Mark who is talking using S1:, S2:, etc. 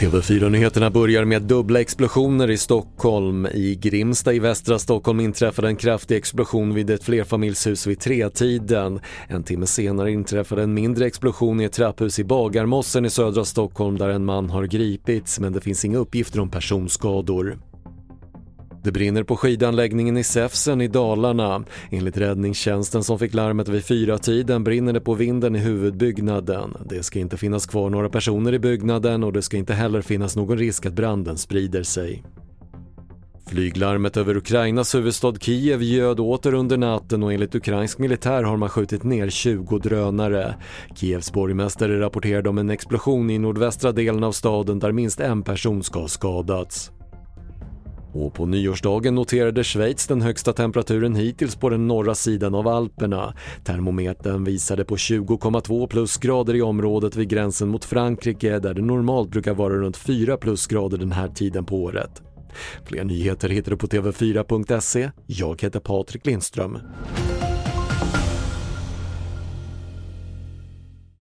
S1: TV4-nyheterna börjar med dubbla explosioner i Stockholm. I Grimsta i västra Stockholm inträffade en kraftig explosion vid ett flerfamiljshus vid tretiden. En timme senare inträffade en mindre explosion i ett trapphus i Bagarmossen i södra Stockholm där en man har gripits men det finns inga uppgifter om personskador. Det brinner på skidanläggningen i Säfsen i Dalarna. Enligt räddningstjänsten som fick larmet vid fyra tiden brinner det på vinden i huvudbyggnaden. Det ska inte finnas kvar några personer i byggnaden och det ska inte heller finnas någon risk att branden sprider sig. Flyglarmet över Ukrainas huvudstad Kiev ljöd åter under natten och enligt ukrainsk militär har man skjutit ner 20 drönare. Kievs borgmästare rapporterade om en explosion i nordvästra delen av staden där minst en person ska ha skadats. Och på nyårsdagen noterade Schweiz den högsta temperaturen hittills på den norra sidan av Alperna. Termometern visade på 20,2 plusgrader i området vid gränsen mot Frankrike där det normalt brukar vara runt 4 plusgrader den här tiden på året. Fler nyheter hittar du på TV4.se. Jag heter Patrik Lindström.